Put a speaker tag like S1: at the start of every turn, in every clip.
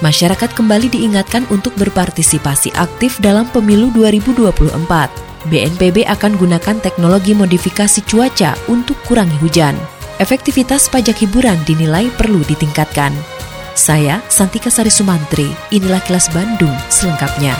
S1: Masyarakat kembali diingatkan untuk berpartisipasi aktif dalam pemilu 2024. BNPB akan gunakan teknologi modifikasi cuaca untuk kurangi hujan. Efektivitas pajak hiburan dinilai perlu ditingkatkan. Saya Santika Sari Sumantri, inilah kelas Bandung selengkapnya.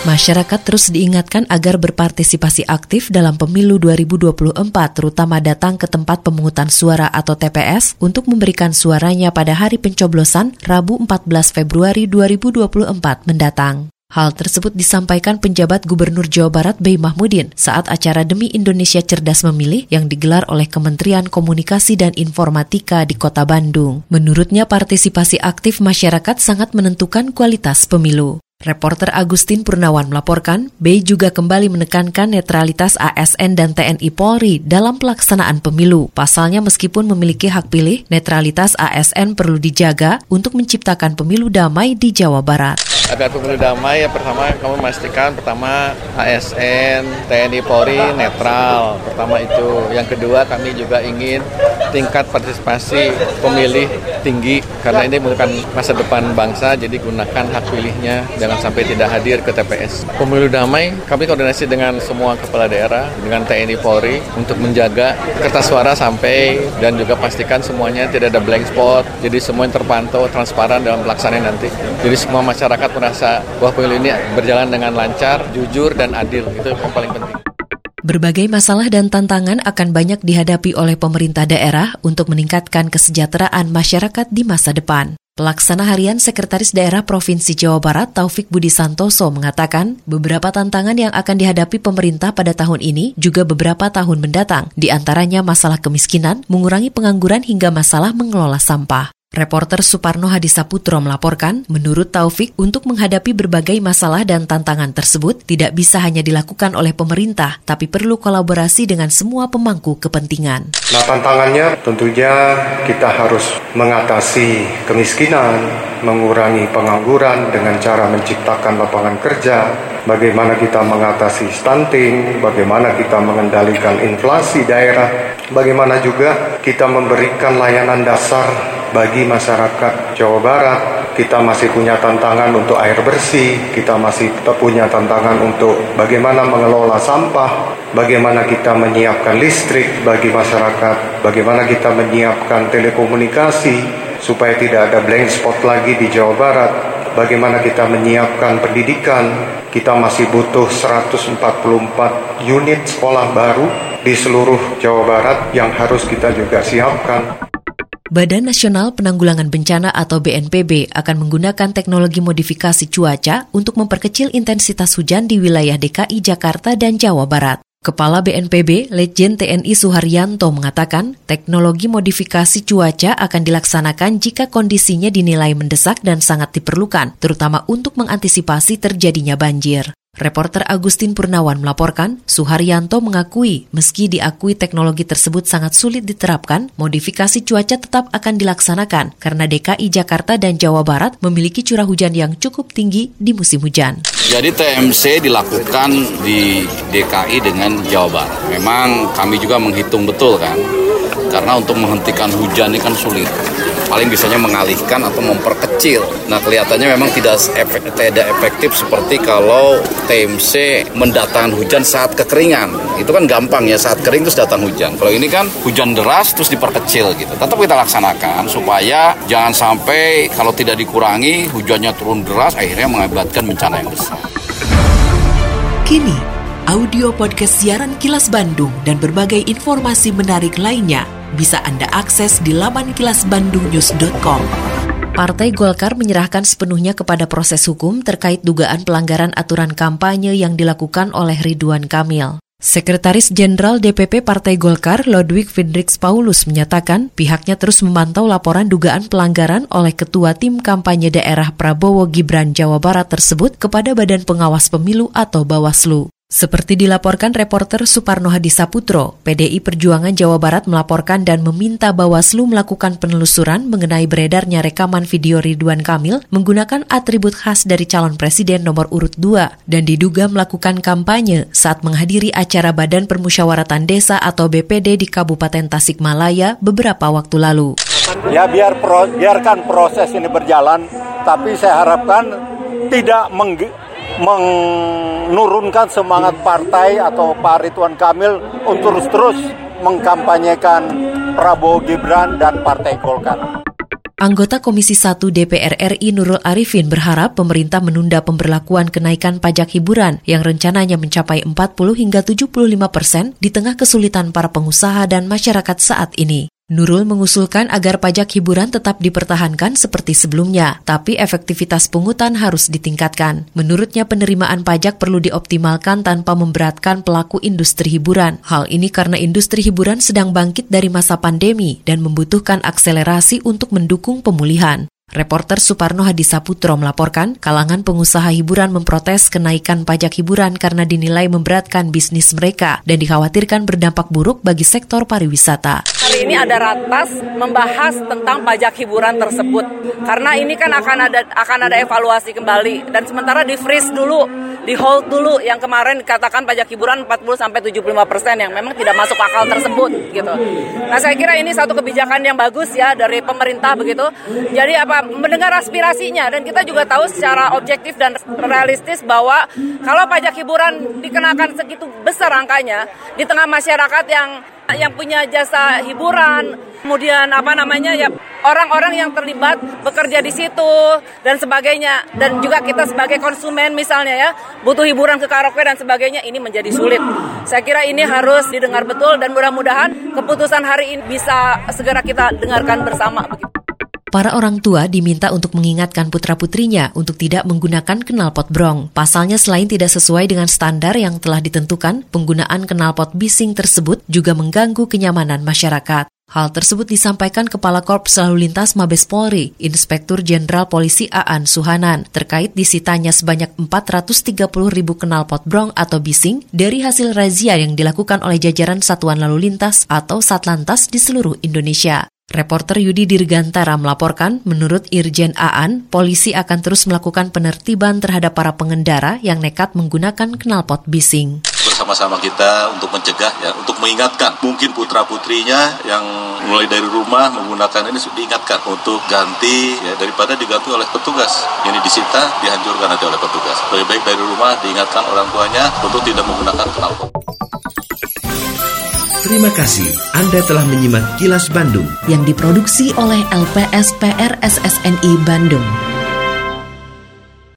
S1: Masyarakat terus diingatkan agar berpartisipasi aktif dalam pemilu 2024, terutama datang ke tempat pemungutan suara atau TPS untuk memberikan suaranya pada hari pencoblosan Rabu 14 Februari 2024 mendatang. Hal tersebut disampaikan penjabat Gubernur Jawa Barat Bey Mahmudin saat acara Demi Indonesia Cerdas Memilih yang digelar oleh Kementerian Komunikasi dan Informatika di Kota Bandung. Menurutnya partisipasi aktif masyarakat sangat menentukan kualitas pemilu. Reporter Agustin Purnawan melaporkan, Bey juga kembali menekankan netralitas ASN dan TNI Polri dalam pelaksanaan pemilu. Pasalnya meskipun memiliki hak pilih, netralitas ASN perlu dijaga untuk menciptakan pemilu damai di Jawa Barat.
S2: agar pemilu damai ya pertama kami memastikan pertama ASN TNI Polri netral pertama itu yang kedua kami juga ingin tingkat partisipasi pemilih tinggi karena ini merupakan masa depan bangsa jadi gunakan hak pilihnya jangan sampai tidak hadir ke TPS pemilu damai kami koordinasi dengan semua kepala daerah dengan TNI Polri untuk menjaga kertas suara sampai dan juga pastikan semuanya tidak ada blank spot jadi semuanya terpantau transparan dalam pelaksanaan nanti jadi semua masyarakat merasa bahwa pemilu ini berjalan dengan lancar, jujur, dan adil. Itu yang paling penting.
S1: Berbagai masalah dan tantangan akan banyak dihadapi oleh pemerintah daerah untuk meningkatkan kesejahteraan masyarakat di masa depan. Pelaksana harian Sekretaris Daerah Provinsi Jawa Barat Taufik Budi Santoso mengatakan beberapa tantangan yang akan dihadapi pemerintah pada tahun ini juga beberapa tahun mendatang, di antaranya masalah kemiskinan, mengurangi pengangguran hingga masalah mengelola sampah. Reporter Suparno Hadisaputro melaporkan, menurut Taufik, untuk menghadapi berbagai masalah dan tantangan tersebut tidak bisa hanya dilakukan oleh pemerintah, tapi perlu kolaborasi dengan semua pemangku kepentingan.
S3: Nah tantangannya tentunya kita harus mengatasi kemiskinan, mengurangi pengangguran dengan cara menciptakan lapangan kerja, bagaimana kita mengatasi stunting, bagaimana kita mengendalikan inflasi daerah, bagaimana juga kita memberikan layanan dasar bagi masyarakat Jawa Barat. Kita masih punya tantangan untuk air bersih, kita masih punya tantangan untuk bagaimana mengelola sampah, bagaimana kita menyiapkan listrik bagi masyarakat, bagaimana kita menyiapkan telekomunikasi supaya tidak ada blank spot lagi di Jawa Barat, bagaimana kita menyiapkan pendidikan, kita masih butuh 144 unit sekolah baru di seluruh Jawa Barat yang harus kita juga siapkan.
S1: Badan Nasional Penanggulangan Bencana atau BNPB akan menggunakan teknologi modifikasi cuaca untuk memperkecil intensitas hujan di wilayah DKI Jakarta dan Jawa Barat. Kepala BNPB, Letjen TNI Suharyanto mengatakan, teknologi modifikasi cuaca akan dilaksanakan jika kondisinya dinilai mendesak dan sangat diperlukan, terutama untuk mengantisipasi terjadinya banjir. Reporter Agustin Purnawan melaporkan, Suharyanto mengakui meski diakui teknologi tersebut sangat sulit diterapkan, modifikasi cuaca tetap akan dilaksanakan karena DKI Jakarta dan Jawa Barat memiliki curah hujan yang cukup tinggi di musim hujan.
S4: Jadi TMC dilakukan di DKI dengan Jawa Barat. Memang kami juga menghitung betul kan, karena untuk menghentikan hujan ini kan sulit. Paling bisanya mengalihkan atau memperkecil. Nah kelihatannya memang tidak efek, tidak efektif seperti kalau TMC mendatangkan hujan saat kekeringan. Itu kan gampang ya saat kering terus datang hujan. Kalau ini kan hujan deras terus diperkecil gitu. Tetap kita laksanakan supaya jangan sampai kalau tidak dikurangi hujannya turun deras akhirnya mengakibatkan bencana yang besar.
S1: Kini, audio podcast siaran Kilas Bandung dan berbagai informasi menarik lainnya bisa Anda akses di laman kilasbandungnews.com. Partai Golkar menyerahkan sepenuhnya kepada proses hukum terkait dugaan pelanggaran aturan kampanye yang dilakukan oleh Ridwan Kamil. Sekretaris Jenderal DPP Partai Golkar Ludwig Findrix Paulus menyatakan pihaknya terus memantau laporan dugaan pelanggaran oleh Ketua Tim Kampanye Daerah Prabowo Gibran Jawa Barat tersebut kepada Badan Pengawas Pemilu atau Bawaslu. Seperti dilaporkan reporter Suparno Hadi Saputro, PDI Perjuangan Jawa Barat melaporkan dan meminta Bawaslu melakukan penelusuran mengenai beredarnya rekaman video Ridwan Kamil menggunakan atribut khas dari calon presiden nomor urut 2 dan diduga melakukan kampanye saat menghadiri acara Badan Permusyawaratan Desa atau BPD di Kabupaten Tasikmalaya beberapa waktu lalu.
S5: Ya biar pro, biarkan proses ini berjalan, tapi saya harapkan tidak menurunkan semangat partai atau Pak Ridwan Kamil untuk terus mengkampanyekan Prabowo Gibran dan Partai Golkar.
S1: Anggota Komisi 1 DPR RI Nurul Arifin berharap pemerintah menunda pemberlakuan kenaikan pajak hiburan yang rencananya mencapai 40 hingga 75 persen di tengah kesulitan para pengusaha dan masyarakat saat ini. Nurul mengusulkan agar pajak hiburan tetap dipertahankan seperti sebelumnya, tapi efektivitas pungutan harus ditingkatkan. Menurutnya penerimaan pajak perlu dioptimalkan tanpa memberatkan pelaku industri hiburan. Hal ini karena industri hiburan sedang bangkit dari masa pandemi dan membutuhkan akselerasi untuk mendukung pemulihan. Reporter Suparno Hadisaputro melaporkan, kalangan pengusaha hiburan memprotes kenaikan pajak hiburan karena dinilai memberatkan bisnis mereka dan dikhawatirkan berdampak buruk bagi sektor pariwisata.
S6: Hari ini ada ratas membahas tentang pajak hiburan tersebut. Karena ini kan akan ada akan ada evaluasi kembali. Dan sementara di freeze dulu, di hold dulu yang kemarin dikatakan pajak hiburan 40 sampai 75 persen yang memang tidak masuk akal tersebut gitu. Nah saya kira ini satu kebijakan yang bagus ya dari pemerintah begitu. Jadi apa mendengar aspirasinya dan kita juga tahu secara objektif dan realistis bahwa kalau pajak hiburan dikenakan segitu besar angkanya di tengah masyarakat yang yang punya jasa hiburan, kemudian apa namanya ya orang-orang yang terlibat bekerja di situ dan sebagainya dan juga kita sebagai konsumen misalnya ya butuh hiburan ke karaoke dan sebagainya ini menjadi sulit. Saya kira ini harus didengar betul dan mudah-mudahan keputusan hari ini bisa segera kita dengarkan bersama.
S1: Para orang tua diminta untuk mengingatkan putra-putrinya untuk tidak menggunakan knalpot brong. Pasalnya selain tidak sesuai dengan standar yang telah ditentukan, penggunaan knalpot bising tersebut juga mengganggu kenyamanan masyarakat. Hal tersebut disampaikan Kepala Korps Lalu Lintas Mabes Polri, Inspektur Jenderal Polisi Aan Suhanan, terkait disitanya sebanyak 430 ribu knalpot brong atau bising dari hasil razia yang dilakukan oleh jajaran Satuan Lalu Lintas atau Satlantas di seluruh Indonesia. Reporter Yudi Dirgantara melaporkan, menurut Irjen Aan, polisi akan terus melakukan penertiban terhadap para pengendara yang nekat menggunakan knalpot bising.
S7: Bersama-sama kita untuk mencegah, ya, untuk mengingatkan. Mungkin putra-putrinya yang mulai dari rumah menggunakan ini sudah diingatkan untuk ganti, ya, daripada diganti oleh petugas. Ini disita, dihancurkan nanti oleh petugas. Lebih baik dari rumah diingatkan orang tuanya untuk tidak menggunakan knalpot.
S8: Terima kasih Anda telah menyimak kilas Bandung
S1: yang diproduksi oleh LPSPR SSNI Bandung.